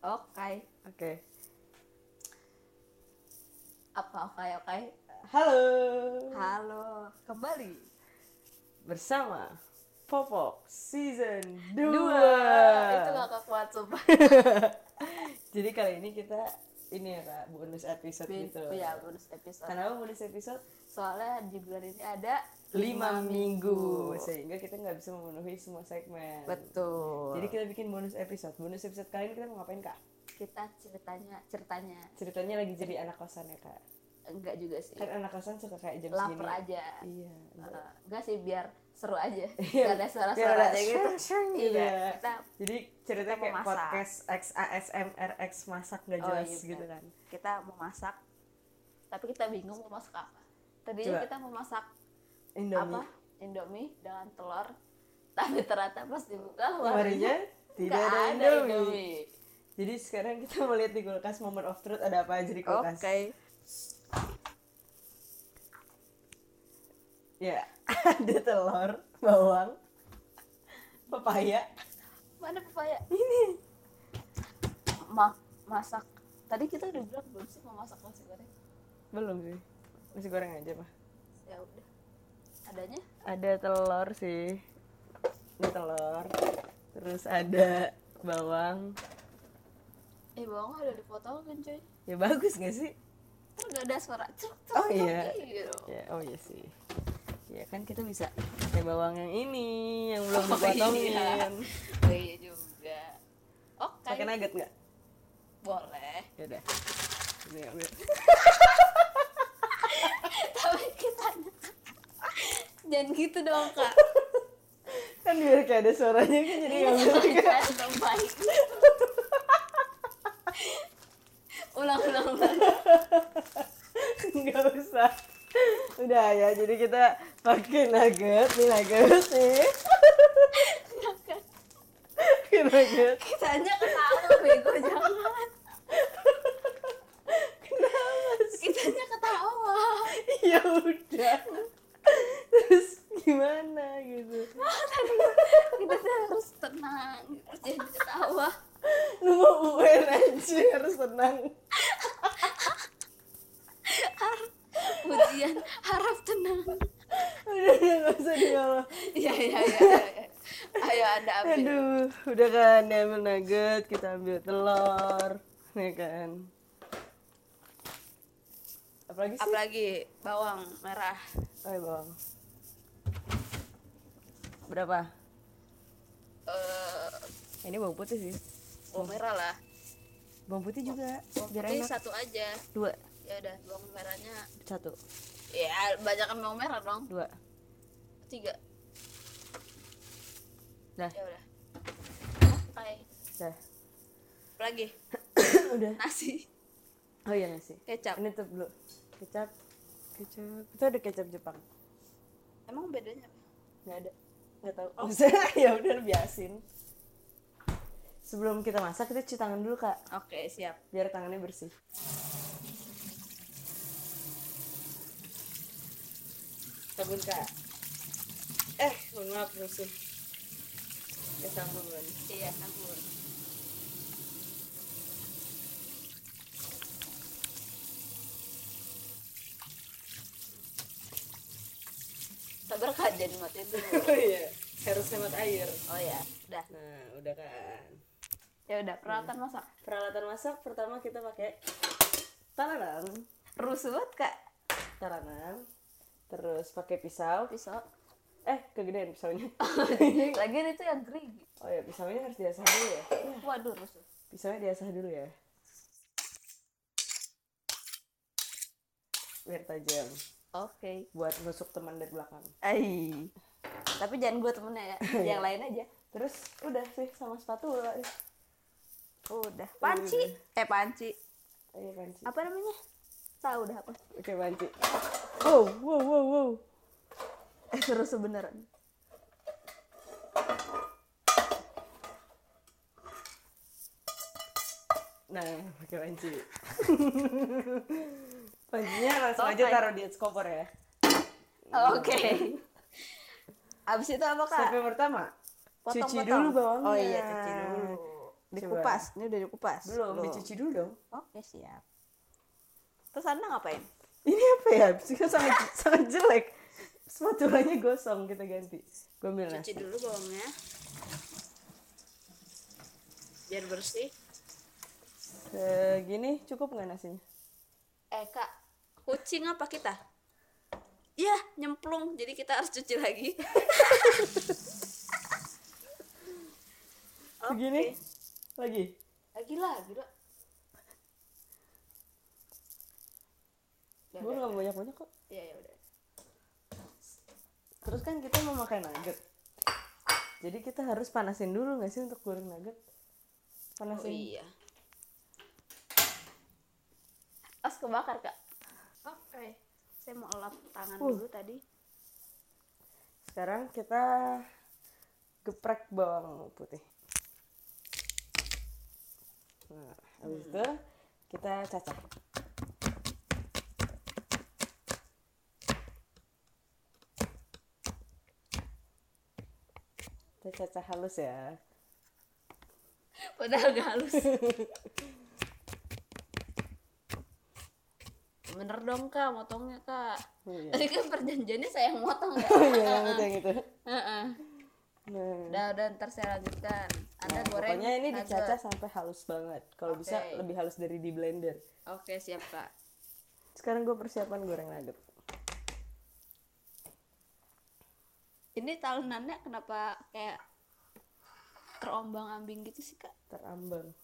Oke. Oke. Apa oke oke? Halo. Halo, kembali. Bersama Popok Season 2. Dua. Itu gak kuat sumpah. Jadi kali ini kita ini ya kak bonus episode gitu. Iya, bonus episode. Kenapa bonus episode? Soalnya di bulan ini ada 5 minggu sehingga kita nggak bisa memenuhi semua segmen. Betul. Jadi kita bikin bonus episode. Bonus episode kali ini kita mau ngapain kak? kita ceritanya ceritanya Ceritanya lagi jadi anak kosan ya kak. enggak juga sih. Kan anak kosan suka kayak jam Lapar segini. aja. Iya. Uh, enggak sih biar seru aja. Iya. Gak ada Biar suara-suara ada aja gitu. gitu Iya, ya. kita Jadi ceritanya Kita kayak memasak. podcast X ASMR X masak nggak Oh, jelas iya, gitu kan. kita mau masak tapi kita bingung mau masak apa. Tadinya Coba. kita mau masak Indomie. apa? Indomie dengan telur. Tapi ternyata pas dibuka Lemarinya tidak ada ada Indomie. Jadi sekarang kita mau lihat di kulkas moment of truth ada apa aja di Oke. kulkas. Ya, ada telur, bawang, pepaya. Mana pepaya? Ini. Ma masak. Tadi kita udah bilang belum sih mau masak nasi goreng? Belum sih. Masih goreng aja, Pak. Ya udah. Adanya? Ada telur sih. Ini telur. Terus ada bawang. Eh bawang ada dipotong kan coy? Ya bagus gak sih? Terus gak ada suara cuk cuk. Oh, iya. gitu. Ya, oh iya sih. Ya kan kita bisa pakai bawang yang ini yang belum Oh, dipotongin. iya. Oh iya juga. Oke. Pakai nugget nggak? Boleh. Ya udah. Ini ambil. Tapi kita jangan gitu dong kak. Kan biar kayak ada suaranya kan jadi ngambil. Kita dong baik. ulang ulang ulang. Nggak usah. Udah ya, jadi kita pakai nugget, nih nugget nih. Pakai nugget. Kita aja ketawa bego jangan. Kita aja ketawa. Ya udah. Terus gimana gitu? Kita tuh harus tenang. Terus jangan ketawa. Lu mau UN aja harus tenang. Ujian harap tenang. Udah, udah nggak usah dibawa. Iya iya iya. iya. Ayo anda ambil. Aduh, udah kan diambil nugget, kita ambil telur, ya kan. Apalagi bawang merah. Oh, ya, bawang. Berapa? Eh, Ini bawang putih sih. bawang merah lah. Bawang putih juga, Bawang biar putih enak. satu aja. Dua, Ya udah bawang merahnya. satu, Ya banyakan bawang merah dong. dua. Tiga. Dah, Ya udah. Oke. dah. Apalagi udah. nasi, Oh iya nasi. kecap. Ini tuh dulu. Kecap, kecap. Itu ada kecap Jepang. Emang bedanya? Nggak ada. Nggak tahu. Oh, ya udah biasin. Sebelum kita masak, kita cuci tangan dulu, Kak. Oke siap. biar tangannya bersih. Sabun kak. Eh, mohon maaf musuh. Ya sabun. Iya sabun. Sabar kak jadi matiin dulu. Oh iya, harus hemat air. Oh ya, udah. Nah, udah kan. Ya udah peralatan masak. Peralatan masak pertama kita pakai taranan, Rusuh banget kak. taranan. Terus pakai pisau. Pisau. Eh, kegedean pisaunya. Lagian itu yang gerigi. Oh ya, pisaunya harus diasah dulu ya. Waduh rusuh. Pisaunya diasah dulu ya. Biar tajam. Oke. Buat nusuk teman dari belakang. Ai. Tapi jangan gue temennya ya. yang lain aja. Terus udah sih sama spatula. Udah. Panci. Eh panci. Ayo panci. Apa namanya? Tahu udah apa? Oke panci. Wow, wow, wow, wow. Eh rusuh beneran. Nah, pakai panci. Pancinya langsung aja Oke. taruh di kompor ya. Oke. Abis itu apa kak? Step yang pertama, cuci Potong-potong. dulu bawangnya. Oh iya cuci dulu. Coba. dikupas ini udah dikupas belum Belum. dicuci dulu dong oke siap terus anda ngapain ini apa ya sih sangat sangat jelek spatulanya gosong kita ganti gue ambil nasi cuci dulu bawangnya biar bersih segini cukup nggak nasinya eh kak kucing apa kita? Iya nyemplung. Jadi kita harus cuci lagi. Segini? Lagi? Lagi lah gitu Ya gue nggak banyak banyak kok. Iya ya udah. Terus kan kita mau makan nugget. Jadi kita harus panasin dulu nggak sih untuk goreng nugget? Oh panasin iya. Pas kebakar kak saya mau elap tangan Uh. dulu tadi. Sekarang kita geprek bawang putih. Nah habis itu kita cacah. Kita cacah halus ya. Padahal gak halus bener dong kak motongnya kak. Oh, iya. tadi kan perjanjiannya saya yang motong ya? Oh iya yang itu yang itu. Heeh. nah. Udah udah ntar saya lanjutkan. Anda Nah, goreng pokoknya ini dicacah sampai halus banget. Kalau bisa Oke. lebih halus dari di blender. Oke siap kak. Sekarang gue persiapan goreng nugget. Ini talunannya kenapa kayak terombang ambing gitu sih kak? Terambang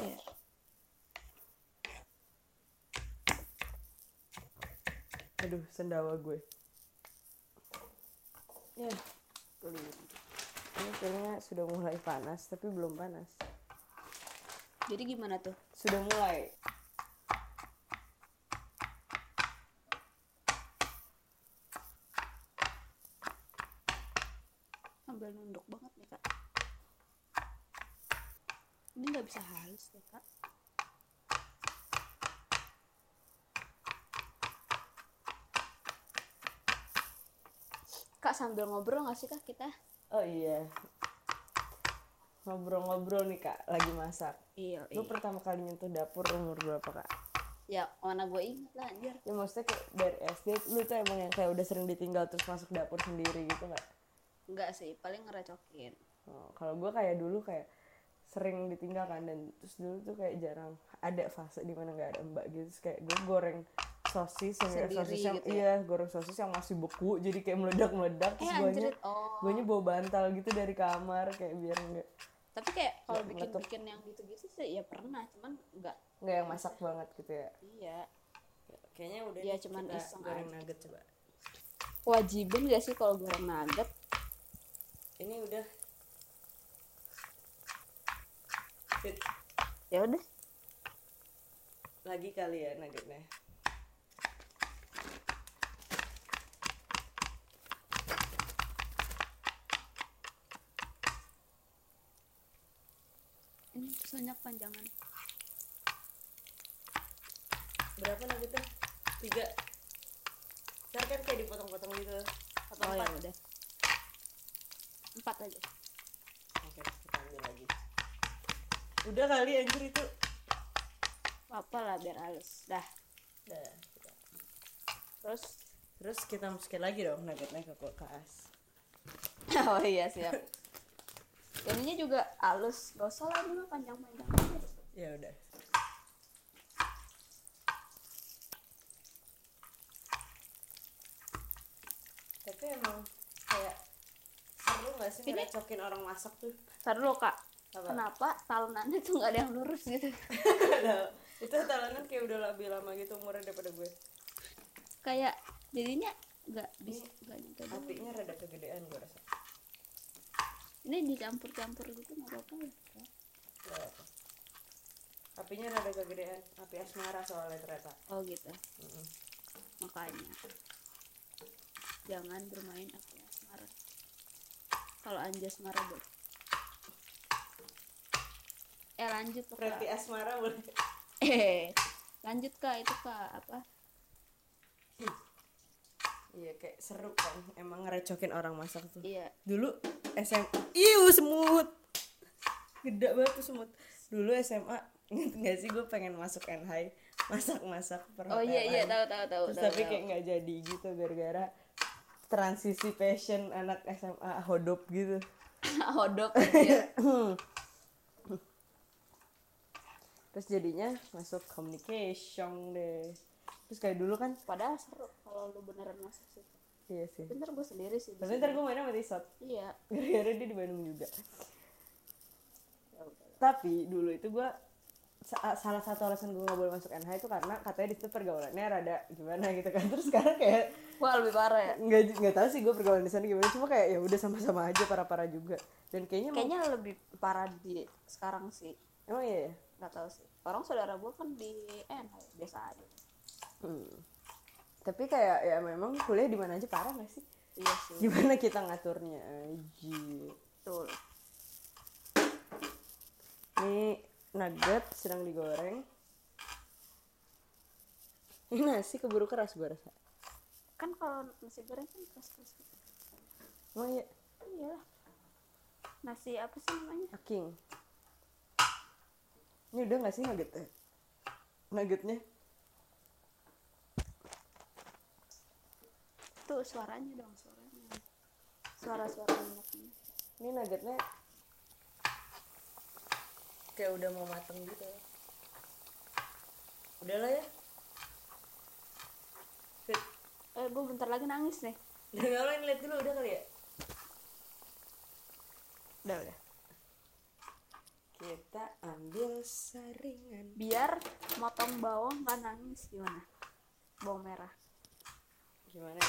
Iya. Aduh sendawa gue. Ya. Ini kayaknya sudah mulai panas tapi belum panas. Jadi gimana tuh? Sudah mulai sambil nunduk banget nih kak ini nggak bisa halus ya kak kak sambil ngobrol nggak sih kak kita? Oh iya. Ngobrol-ngobrol nih kak lagi masak. Iya lu pertama kali nyentuh dapur umur berapa kak? Ya mana gue inget lah anjir. Ya maksudnya kayak dari SD lu tuh emang yang kayak udah sering ditinggal terus masuk dapur sendiri gitu nggak? Enggak sih paling ngerecokin. Oh, kalau gue kayak dulu kayak sering ditinggal kan dan terus dulu tuh kayak jarang. Ada fase di mana nggak ada mbak gitu Terus kayak gue goreng sosis yang Sendiri sosis yang gitu ya? iya goreng sosis yang masih beku jadi kayak meledak meledak eh terus guanya anjrit. Oh. guanya bawa bantal gitu dari kamar kayak biar nggak tapi kayak kalau bikin meletup. bikin yang gitu-gitu sih ya pernah cuman enggak nggak yang masak banget gitu ya? Iya. Kayaknya udah Ya, cuman kita iseng goreng aja. nugget coba. Kewajiban gak sih kalau goreng nugget? Ini udah. Ya udah. Lagi kali ya nuggetnya ini banyak panjangan. Berapa nuggetnya tiga. Ntar kan kayak dipotong-potong gitu. Atau oh ya empat? udah. Empat aja. Oke kita ambil lagi. Udah kali anjir itu. Apa lah biar halus. Dah. Kita. terus? Terus kita masukin lagi dong nuggetnya ke kulkas oh iya siap. Ininya juga halus gak usah lah mah panjang-panjang ya udah. Tapi emang kayak seru gak sih Ini- ngerecokin orang masak tuh? Ntar dulu kak. Apa? kenapa talunannya tuh nggak ada yang lurus gitu? Ada- itu talenan kayak udah lebih lama gitu umurnya daripada gue. Kayak jadinya nggak bisa nggak dulu. apinya rada kegedean gue rasa ini dicampur-campur gitu nggak apa-apa ya apinya rada kegedean api asmara soalnya ternyata. Oh gitu. Mm-mm. makanya. Jangan bermain api asmara. Kalau anjas marah boleh. Eh lanjut kak. Reti asmara boleh. Eh lanjut kak. Itu kak apa iya kayak seru kan emang ngerecokin orang masak tuh. Iya. Dulu SM iu semut. Gede banget tuh semut. Dulu SMA nggak sih gue pengen masuk NHI masak-masak oh iya iya tahu tahu tahu terus tahu, tapi tahu. kayak nggak jadi gitu gara-gara transisi passion anak SMA hodop gitu. Hodop aja terus jadinya masuk communication deh terus kayak dulu kan padahal seru kalau lu beneran masuk sih. Iya sih. Bentar gue sendiri sih tapi ntar gue mainnya sama Tisot iya. Gara-gara dia di Bandung juga. Ya tapi dulu itu gue sa- salah satu alasan gue gak boleh masuk NH itu karena katanya di situ pergaulannya rada gimana gitu kan. Terus sekarang kayak wah lebih parah ya. Nggak nggak tahu sih gue pergaulan di sana gimana. Cuma kayak ya udah sama-sama aja parah-parah juga. Dan kayaknya mau- kayaknya lebih parah di sekarang sih. Emang iya ya? Nggak tahu sih. Orang saudara gue kan di NH biasa aja Hmm. tapi kayak ya memang kuliah di mana aja parah gak sih? Iya sih. Gimana kita ngaturnya aja betul ini nugget sedang digoreng. Ini nasi keburu keras gue rasa. Kan kalau nasi goreng kan keras keras gitu. Emang iya? Iya. Nasi apa sih namanya? Aking. Ini udah gak sih nuggetnya? Nuggetnya? Tuh suaranya dong suaranya suara-suara Ini nuggetnya kayak udah mau mateng gitu. Udah lah ya. Fit, eh gue bentar lagi nangis nih udah nggak lo lihat dulu udah kali ya? udah udah Kita ambil saringan. biar motong bawang nggak nangis gimana bawang merah Gimana?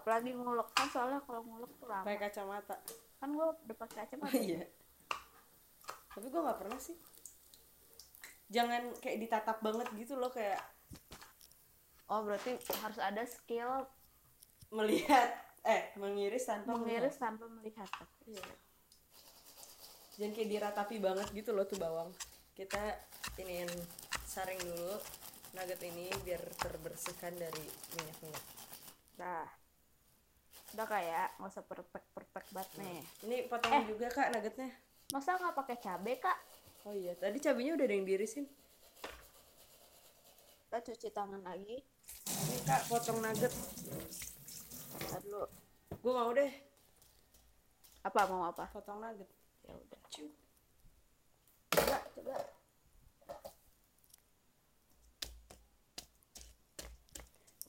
Apalagi ngulek kan soalnya kalau ngulek tuh lama Pakai kacamata. kan gue udah pakai kacamata iya. Tapi gue nggak pernah sih. Jangan kayak ditatap banget gitu loh kayak oh berarti harus ada skill melihat eh mengiris tanpa mengiris tanpa melihat Iya. Jangan kayak diratapi banget gitu loh tuh bawang. Kita iniin saring dulu nugget ini biar terbersihkan dari minyak-minyak. nah udah kayak nggak usah perfect perfect banget nih. Ini potong juga kak nuggetnya. masa nggak pakai cabe kak? Oh iya, tadi cabenya udah ada yang diirisin. kita cuci tangan lagi. Ini kak potong nugget. Ntar dulu. Gue mau deh. Apa mau apa? Potong nugget. ya udah. Coba coba.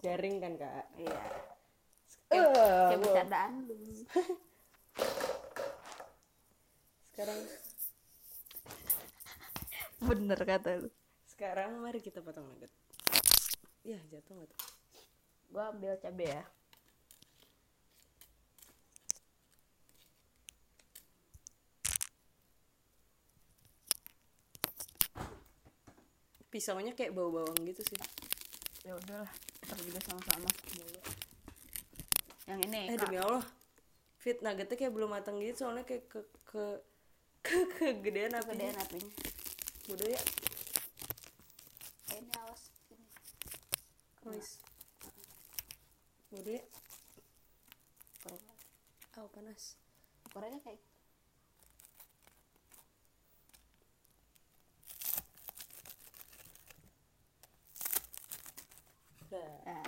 Garing kan kak? iya. Eh, kayak wow. bercandaan lu Sekarang bener kata lu sekarang mari kita potong nugget. Ya jatuh nggak tuh? gua ambil cabe ya Pisaunya kayak bau bawang gitu sih. ya udahlah ntar juga sama-sama yang ini Eh Kak. demi Allah. Fit nuggetnya kayak belum matang gitu soalnya kayak ke ke ke kegedean apinya. Kegedean apinya. Bodoh ya. Ini awas sini. Noise Bodoh ya. Koreng. Aw panas. Korengnya kayak Nah, nah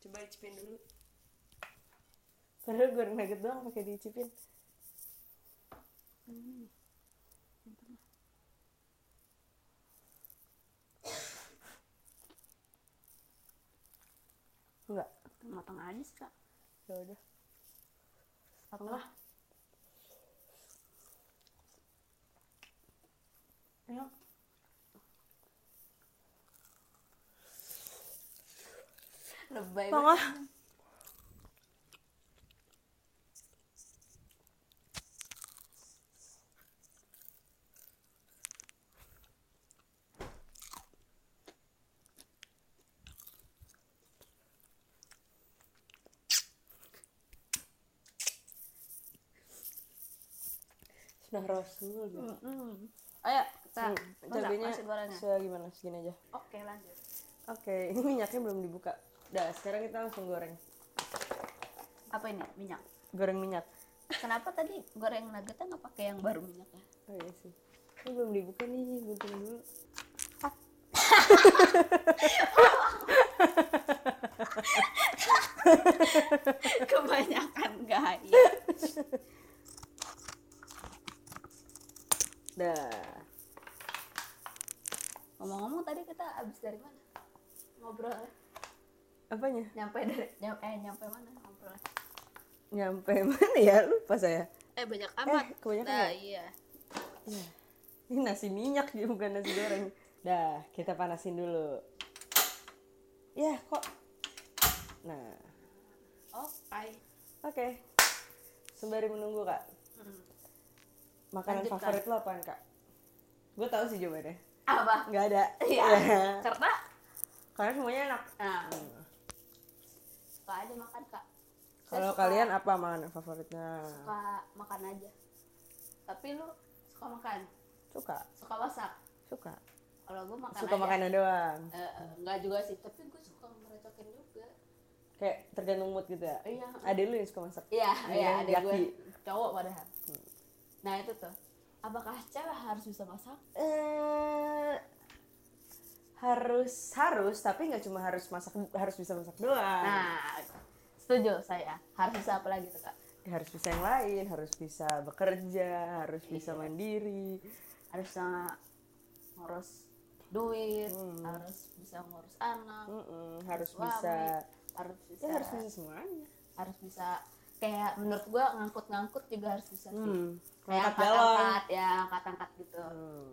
coba icipin dulu Padahal goreng nugget doang pakai diicipin hmm. Enggak. Matang aja sih kak. Ya udah. Setengah Enak lebay Tengah Sudah rasul gitu. Hmm. ayo kita Hmm, gorengnya segimana segini aja. Oke lanjut. Oke, ini minyaknya belum dibuka. Dah, sekarang kita langsung goreng. apa ini? Minyak? Goreng minyak. kenapa tadi goreng nuggetnya nggak pakai yang baru minyaknya oh iya sih. Ini belum dibuka nih gunting dulu. Kebanyakan gaya dah. Ngomong-ngomong tadi kita abis dari mana? Ngobrol apanya? Nyampe dari nyampe eh nyampe mana ngobrol? Nyampe mana ya? Lupa saya. Eh banyak amat. eh kebanyakan nah, ya? iya. Iya. ini nasi minyak dia bukan nasi goreng. Dah kita panasin dulu. Ya kok. Nah. Oke oke. Sembari menunggu kak. Hmm. Makanan Lanjutkan. favorit lo apaan kak? Gue tahu sih jawabannya. Apa? Nggak ada. Iya. Iya. karena karena semuanya enak. Nah. Hmm. suka aja makan kak. Kalau kalian apa makanan favoritnya? Suka makan aja. Tapi lu suka makan? Suka. Suka masak? Suka. Kalau gue makan suka aja. makanan doang. Eh, eh, enggak juga sih. Tapi gue suka ngerecokin juga. Kayak tergantung mood gitu ya. Iya. Ada lu yang suka masak. Iya Iya, ada gue cowok padahal nah itu tuh. Apakah cewek harus bisa masak? Eh harus harus tapi nggak cuma harus masak harus bisa masak doang. Nah setuju saya. Harus bisa apa lagi tuh kak? Harus bisa yang lain harus bisa bekerja harus bisa Iya. mandiri. Harus bisa ngurus duit Hmm. harus bisa ngurus anak Mm-mm, harus suami, bisa harus bisa ya harus bisa semuanya. harus bisa kayak menurut gua ngangkut-ngangkut juga harus bisa sih. Hmm. Kayak angkat angkat-angkat ya angkat-angkat gitu Hmm.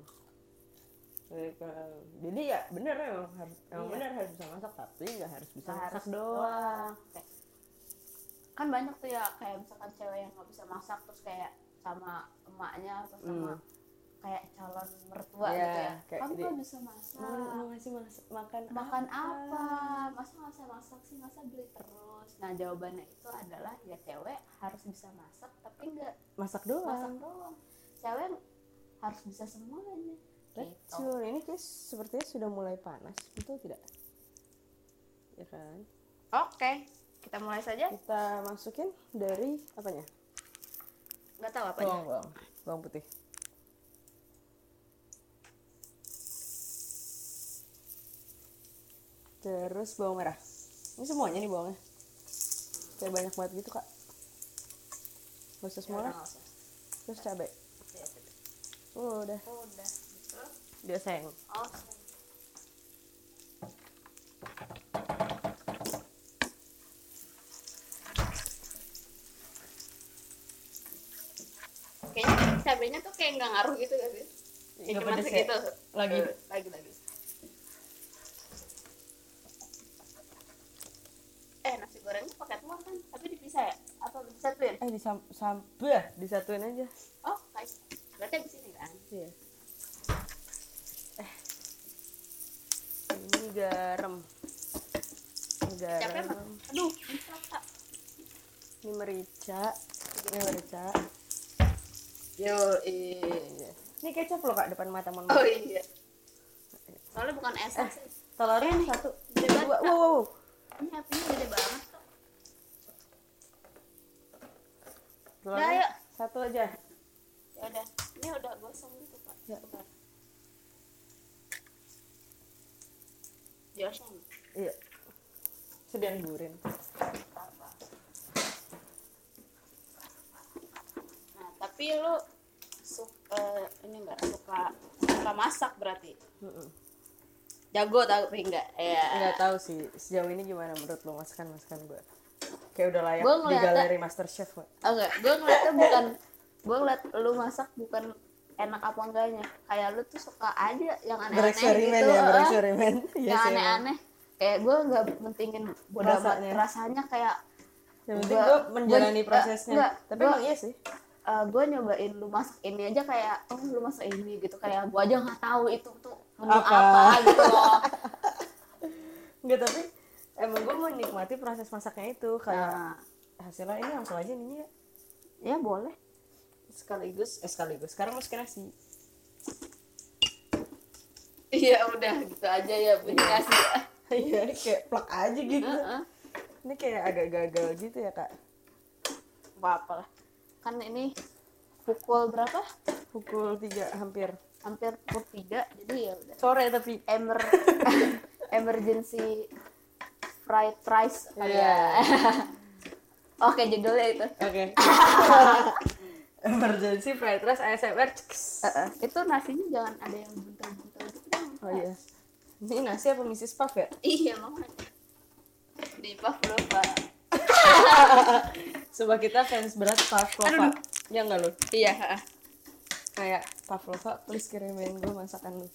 Jadi, ya bener emang harus emang Iya. bener harus bisa masak tapi nggak harus bisa Nggak masak harus doang Kayak- kan banyak tuh ya kayak misalkan cewek yang nggak bisa masak terus kayak sama emaknya atau sama Hmm. Kayak calon mertua Iya, gitu ya? kayak kamu di- nggak bisa masak. Mau, mau ngasih mas- makan makan apa? masa nggak bisa masak sih? Masa beli terus? Nah jawabannya itu adalah ya cewek harus bisa masak tapi nggak masak masak doang. Doang cewek harus bisa semuanya. Gitu. Betul, ini kayak sepertinya sudah mulai panas, betul tidak? Ya kan? oke kita mulai saja. Kita masukin dari apanya? nggak tahu apa Bawang, bawang, bawang putih. Terus bawang merah. Ini semuanya nih bawangnya. Kayak banyak banget gitu kak. Gak usah semua lah. Terus cabai. Oh, udah. oh, udah Dia sayang. oh kayaknya cabenya tuh kayak nggak ngaruh gitu kan sih cuma pedes ya? segitu Lagi. Eh, lagi lagi eh nasi gorengnya pakai telur kan tapi dipisah ya apa disatuin Eh, disam sampah, disatuin aja. oh kayak berarti di sini kan Iya. Eh. Ini garam. Ini capek garam. aduh ini merica. Ini merica. yo iya Iya. Ini kecap loh kak depan mata mon. oh iya soalnya bukan es Eh, telurnya satu. Dua. Wow, wow. ini apinya gede banget kok Telurnya yuk. satu aja. ya udah ini udah gosong gitu pak Ya. Bentar. Gosong. Iya. Sedian gurin. Nah tapi lu suka ini enggak suka suka masak berarti Mm-mm. jago tapi enggak ya Nggak tahu sih sejauh ini gimana menurut lo masakan masakan gue. Kayak udah layak Gua di ngeliatnya- galeri Master Chef. Oh enggak gue ngeliatnya bukan gue ngeliat lu masak bukan enak apa enggaknya. Kayak lu tuh suka aja yang aneh-aneh gitu ya, bereksperimen. Iya yang aneh-aneh. kayak gue nggak mentingin bodo Rasanya. rasanya kayak Yang penting Gua- gue menjalani gua- prosesnya. enggak, Tapi gua- emang iya sih. gue nyobain lu masak ini aja kayak oh lu masak ini gitu. Kayak gue aja nggak tahu itu tuh menu Apa? apa, gitu loh. Enggak tapi emang gue menikmati proses masaknya itu. Kayak nah, hasilnya ini langsung aja nih ya. Ya boleh sekaligus eh sekaligus. Sekarang masukin nasi iya udah gitu aja ya punya kasih ya. Iya kayak plak aja gitu. Heeh. ini kayak agak gagal gitu ya kak. Apa apa lah. Kan ini pukul berapa? Pukul 3 hampir. Hampir pukul tiga jadi ya udah. Sore tapi. Emer emergency fried rice Iya. ya oke judulnya itu. Oke emergency fried rice ASMR Ceks. Eh, eh, itu nasinya jangan ada yang buntel-buntel gitu oh iya. Ini nasi apa Mrs. Puff ya? Iya makanya di Pavlova Coba kita fans berat Pavlova ya enggak lu? Iya kayak Pavlova please kirimin gue masakan lu.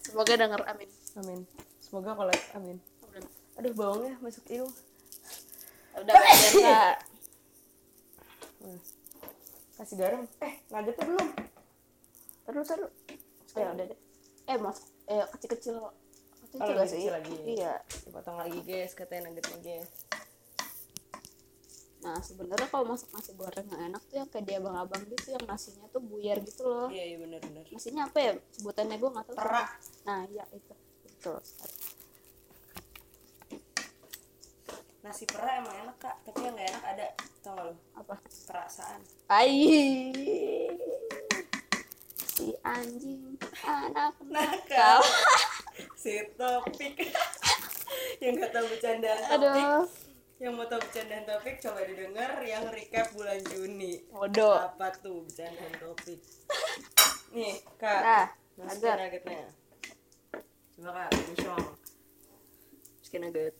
Semoga denger amin. Amin. Semoga collab amin. Aduh bawangnya masuk hidung udah Nah, kasih garam. Eh nuggetnya belum? Terus terus ya udah deh. Eh mas eh kecil-kecil. Kecil Oh, sih? kecil lagi. iya. Dipotong lagi guys. Katanya nuggetnya guys. Nah sebenarnya kalau masak nasi goreng nggak enak tuh yang kayak dia abang-abang gitu yang nasinya tuh buyar gitu loh. Iya iya benar benar nasinya apa ya? Sebutannya gue nggak tahu Terak. nah iya itu. Betul. Nasi pera emang enak kak. Tapi yang nggak enak ada tau gak lu apa? Perasaan. Ai. Si anjing anak nakal. si topik. Yang nggak tahu bercandaan topik. Aduh. Yang mau tahu bercandaan topik coba didengar yang recap bulan Juni. Bodoh apa tuh bercandaan topik? Nih kak. Nah masukin nuggetnya. Coba kak misong masukin nugget.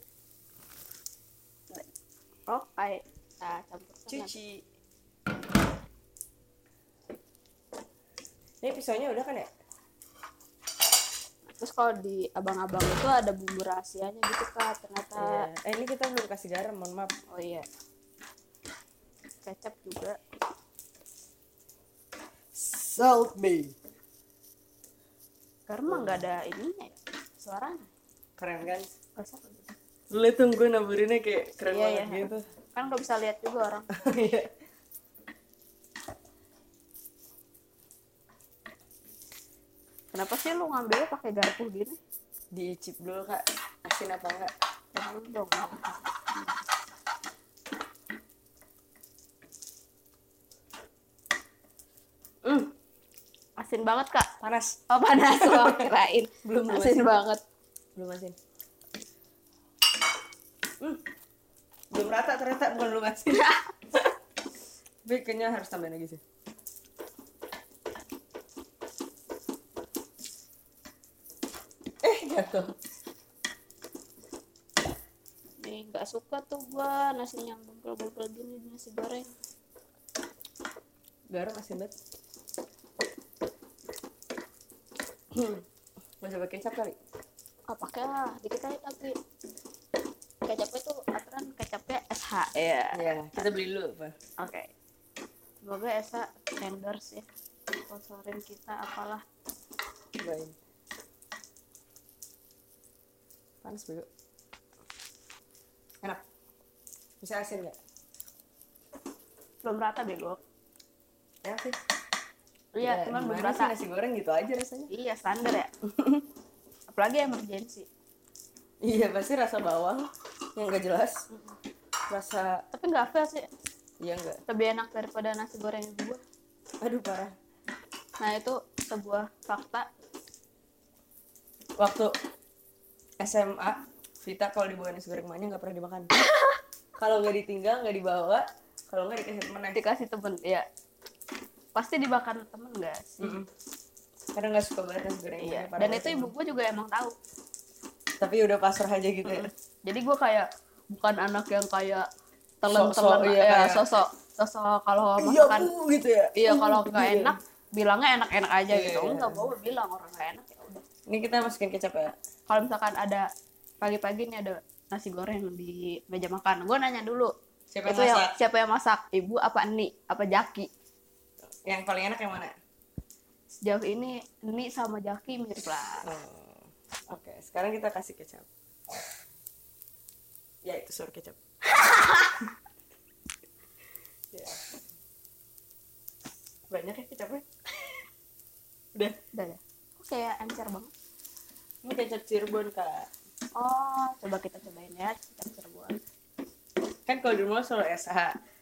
Oh kayak nah campur cuci. Ini pisaunya udah kan ya? Terus kalau di abang-abang itu ada bumbu rahasianya gitu kak ternyata. Iya. eh ini kita belum kasih garam mohon maaf. Oh iya. Kecap juga. Salt me. Karena nggak ada ininya ya suaranya. Keren kan Masa? lu gue naburinnya kayak keren Iya, banget iya. gitu kan nggak bisa lihat juga orang. Iya. kenapa sih lu ngambilnya pakai garpu gini? Diicip dulu kak. Asin apa enggak? Jangan dong. Hmm. Asin banget kak. Panas. Oh panas. Oh, kirain. Belum, belum asin asin. banget. Belum asin. Hmm belum rata ternyata bukan belum asin tapi kayaknya harus tambahin lagi sih. Eh jatuh. Nih nggak suka tuh gua nasi yang bungkel-bungkel gini nasi goreng. Garam asin banget. Hmm. mau coba kecap kali? Oh pakai lah dikit aja tapi kecapnya tuh aturan kecapnya SH ya ya kita beli dulu apa oke. Semoga Esa endorse ya. Sponsorin kita apalah. Cobain panas bego enak. Bisa asin nggak? Belum rata bego. Enak sih. Iya cuman belum gimana sih rata. nasi goreng gitu aja rasanya? Iya standar ya. Apalagi emergency. Iya pasti rasa bawang yang nggak jelas. Rasa tapi nggak fail sih. Iya enggak lebih enak daripada nasi goreng gua aduh parah. Nah itu sebuah fakta. Waktu SMA Vita kalau dibawa nasi goreng emaknya nggak pernah dimakan. Kalau nggak ditinggal nggak dibawa. Kalau nggak dikasih temen. Dikasih temen ya pasti dimakan temen gak sih? Mm-mm. karena nggak suka banget nasi goreng iya. dan itu ibu gue juga emang tahu. Tapi udah pasrah aja gitu ya jadi gue kayak bukan anak yang kayak telan Sok-sok, telan iya, ya kayak- sosok sosok kalau iya masakan bu gitu ya. Iya kalau nggak Iya. enak bilangnya enak-enak aja Iya, gitu. Iya. enggak gue bilang orang nggak enak ya udah. Ini kita masukin kecap ya. Kalau misalkan ada pagi-pagi nih ada nasi goreng di meja makan. Gue nanya dulu Siapa yang itu yang masak? siapa yang masak? Ibu apa Eni? Apa Jaki? Yang paling enak yang mana? Sejauh ini Eni sama Jaki mirip lah. Oh, oke. Sekarang kita kasih kecap ya itu suara kecap. Ya. banyak ya kecapnya? Udah. Udah ya kok kayak encer banget. Ini kecap Cirebon kak. Oh coba kita cobain ya kecap Cirebon. Kan kalau di rumah selalu SH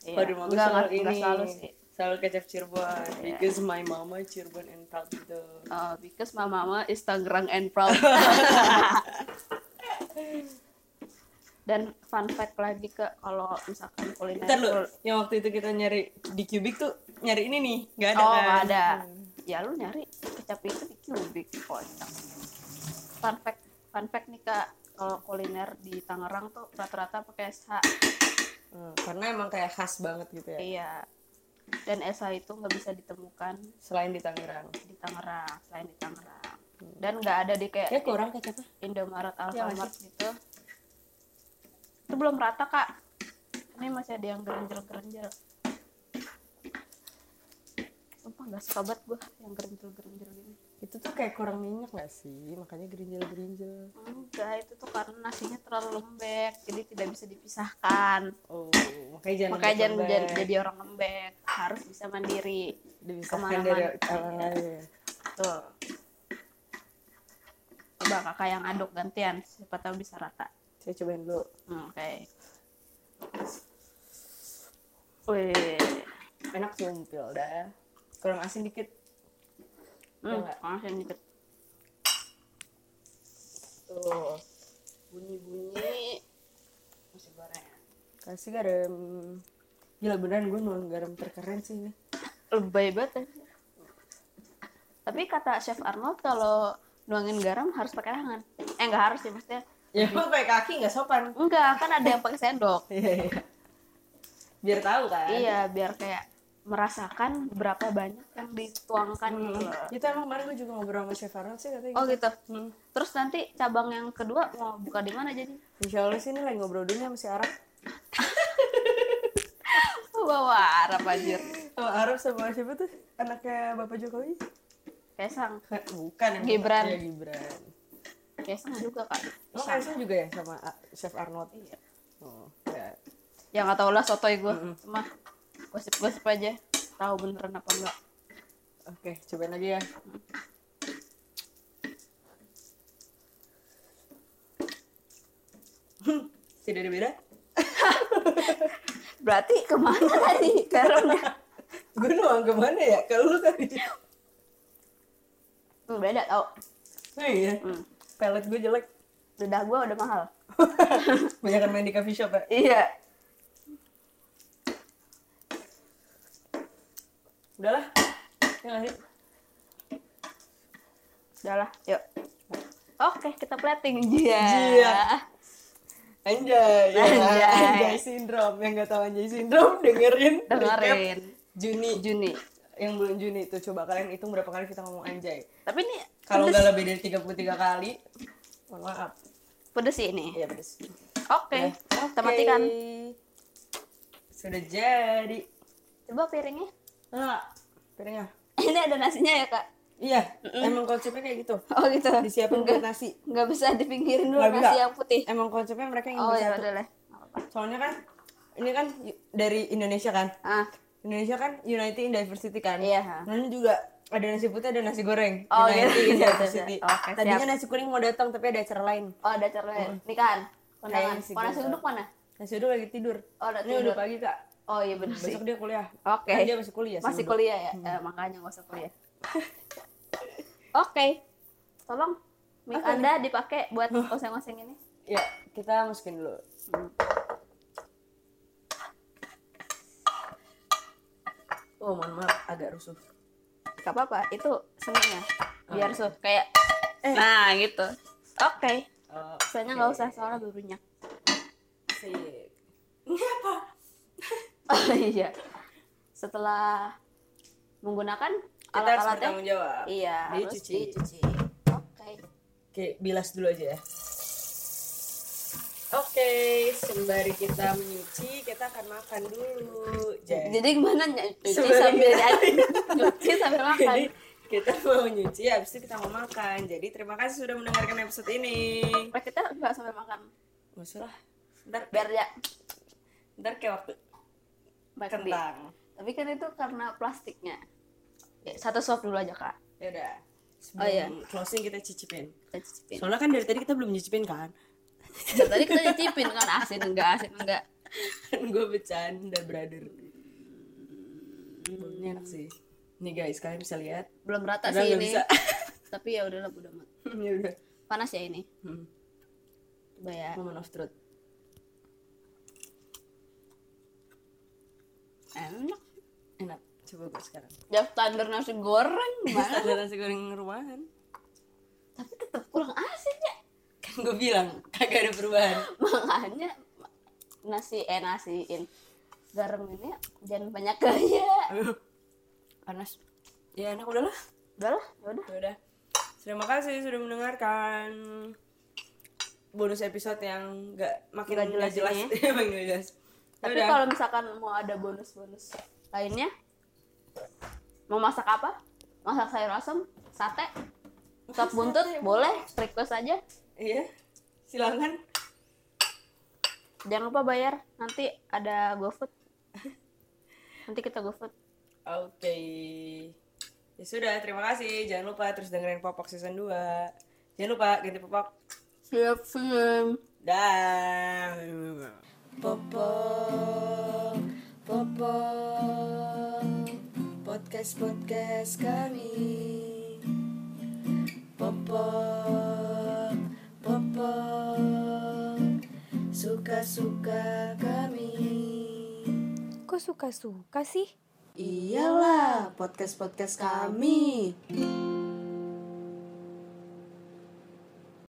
Iya. Kalau di rumah gue selalu ini. selalu sih. selalu kecap Cirebon. Iya. because my mama Cirebon and proud gitu. Uh, because my mama is Tangerang and proud. Dan fun fact lagi ke kalau misalkan kuliner Bentar lu, yang waktu itu kita nyari di Cubic tuh nyari ini nih, nggak ada oh kan? nggak ada. Hmm. Ya lu nyari kecap itu di Cubic kocak. Fun fact, fun fact nih kak, kalau kuliner di Tangerang tuh rata-rata pakai SH. Hmm, karena emang kayak khas banget gitu ya, Iya. Dan SH itu nggak bisa ditemukan selain di Tangerang. di Tangerang, selain di Tangerang. Dan nggak ada di kayak Ya kurang kecapnya. Indomaret, Iya Alfamart gitu. Itu belum rata kak. Ini masih ada yang gerenjel-gerenjel. Sumpah nggak suka banget gue yang gerenjel-gerenjel gini. Itu tuh kayak kurang minyak gak sih? Makanya gerinjel-gerinjel. Enggak, itu tuh karena nasinya terlalu lembek, jadi tidak bisa dipisahkan. Oh, makanya jangan Makanya jangan jadi, jadi orang lembek, harus bisa mandiri. dipisahkan ke mana-mana. dari orang lain. Tuh. Coba kakak yang aduk gantian, siapa tahu bisa rata. Saya cobain dulu. Hmm, Oke. Wih. Enak sumpil dah. Kurang asin dikit. Hmm, nggak? langsung dikit. Tuh. Bunyi-bunyi masih goreng. Kasih garam. Gila beneran gue nuang garam terkeren sih ini. Lebay banget. ya. Tapi kata Chef Arnold kalau nuangin garam harus pakai tangan. Eh nggak harus sih maksudnya. Ya emang pakai kaki nggak sopan. Enggak, kan ada yang pakai sendok. Iya iya. Biar tahu kan. Iya, biar kayak merasakan berapa banyak yang dituangkan gitu Hmm. loh. Itu emang kemarin gue juga ngobrol sama Chef Arnold sih katanya Oh gitu. Hmm. Terus nanti cabang yang kedua mau buka di mana jadi? Insya Allah sih ini lagi ngobrol dulu sama si Arab. Bawa Arab anjir. Sama Arab sama siapa tuh? Anaknya Bapak Jokowi? Kaisang. Bukan Gibran. Iya Gibran. Kaisang juga kak. Emang Kaisang juga ya sama A- Chef Arnold? Iya. Oh, ya. Ya nggak tau lah sotoy gue. Mm-mm. Cuma gosip-gosip aja. Tahu beneran apa enggak. Oke, cobain lagi ya. Hmm, Tidak ada beda? Berarti ke mana tadi garamnya? Gue nuang ke mana ya? Kalau lu tadi. Hmm, beda tau. Oh iya. Hmm. Pelet gue jelek. Lidah gue udah mahal. Banyak main di coffee shop ya? Iya. Udahlah. Ya nggak sih? Udah lah, yuk. Oke, kita plating. Iya. Iya. Anjay, ya. Anjay. Anjay syndrome. Yang gak tahu Anjay syndrome dengerin. Dengerin. Juni. Juni. Yang bulan Juni itu coba kalian hitung berapa kali kita ngomong Anjay. Tapi ini Kalau nggak lebih dari 33 kali, mohon maaf. pedes sih ini. Iya pedes. Oke, Ya. kita matikan. Sudah jadi. Coba piringnya. Nah, piringnya. Ini ada nasinya ya kak? Iya, emang konsepnya kayak gitu. Oh gitu. Disiapin buat nasi. Nggak bisa dipinggirin dulu Nggak nasi bisa. yang putih. Emang konsepnya mereka ingin Oh ya bersatu. udah lah. Nggak apa-apa. Soalnya kan ini kan dari Indonesia kan. Ah, Indonesia kan United in Diversity kan. Iya. Nah, ini juga ada nasi putih, ada nasi goreng. Oh, gitu. in Iya, Diversity. iya, iya. Oke, Tadinya siap. nasi kuning mau datang tapi ada acara lain. oh ada acara lain. Nikahan. Kondangan. Kayaknya sih Kalau nasi gitu. uduk mana? Nasi uduk lagi tidur. Oh udah Ini tidur. udah pagi kak. Oh iya bener sih. Besok dia kuliah. Oke. Kan dia masih kuliah. si Masih uduk. kuliah ya? Eh, makanya nggak usah kuliah. Oke. Tolong mic Apa Anda dipakai buat oseng-oseng ini. Ya, kita masukin dulu. Oh, mohon maaf, agak rusuh. Gak apa-apa, itu seninya. Biar Oke. suh kayak Eh. Nah, gitu. Oke. Oh, Soalnya nggak usah soalnya berminyak. Sip. Oh iya. Setelah menggunakan Kita harus alat-alatnya, bertanggung jawab. iya harus Dicuci. dicuci. Oke. Oke, bilas dulu aja ya. Oke, sembari kita menyuci, kita akan makan dulu. Jadi, Jadi gimana nyuci sambil nyuci sambil makan? jadi kita mau nyuci, habis itu kita mau makan. Jadi terima kasih sudah mendengarkan episode ini. Nah, kita nggak sambil makan. Gak usah lah. Ntar, Biar ya ntar kayak waktu makan di. kentang. Tapi kan itu karena plastiknya. Ya, satu suap dulu aja kak. Ya udah. Sebelum Oh, iya. closing kita cicipin. Kita cicipin. Soalnya kan dari tadi kita belum nyicipin kan. Dan tadi kita cicipin kan asin enggak asin enggak. kan gue bercanda brother. Baunya enak sih. Nih guys kalian bisa lihat. Belum rata Padahal sih ini. bisa. tapi ya udahlah udah amat. Ya udah. Panas ya ini? Hmm. coba ya. Moment of truth enak. Enak. Coba gue sekarang. Ya standar nasi goreng ada nasi goreng rumahan. Tapi tetap kurang asin gue bilang kagak ada perubahan. Makanya nasi eh nasiin garam ini jangan banyak gaya Aduh, panas. Ya enak udahlah. Udahlah ya udah. Ya udah. Terima kasih sudah mendengarkan bonus episode yang nggak makin Nggak jelas nggak jelas. ini Emang nggak jelas. Ya tapi kalau misalkan mau ada bonus-bonus lainnya mau masak apa? Masak sayur asam sate sop buntut boleh request aja iya. Silakan. Jangan lupa bayar. Nanti ada GoFood. Nanti kita GoFood. Oke. Ya sudah terima kasih. Jangan lupa terus dengerin popok season 2 jangan lupa ganti popok. Siap siap. Dah. Popok popok podcast podcast kami. Popok popok suka suka kami Kok suka-suka sih? Iyalah, podcast-podcast kami.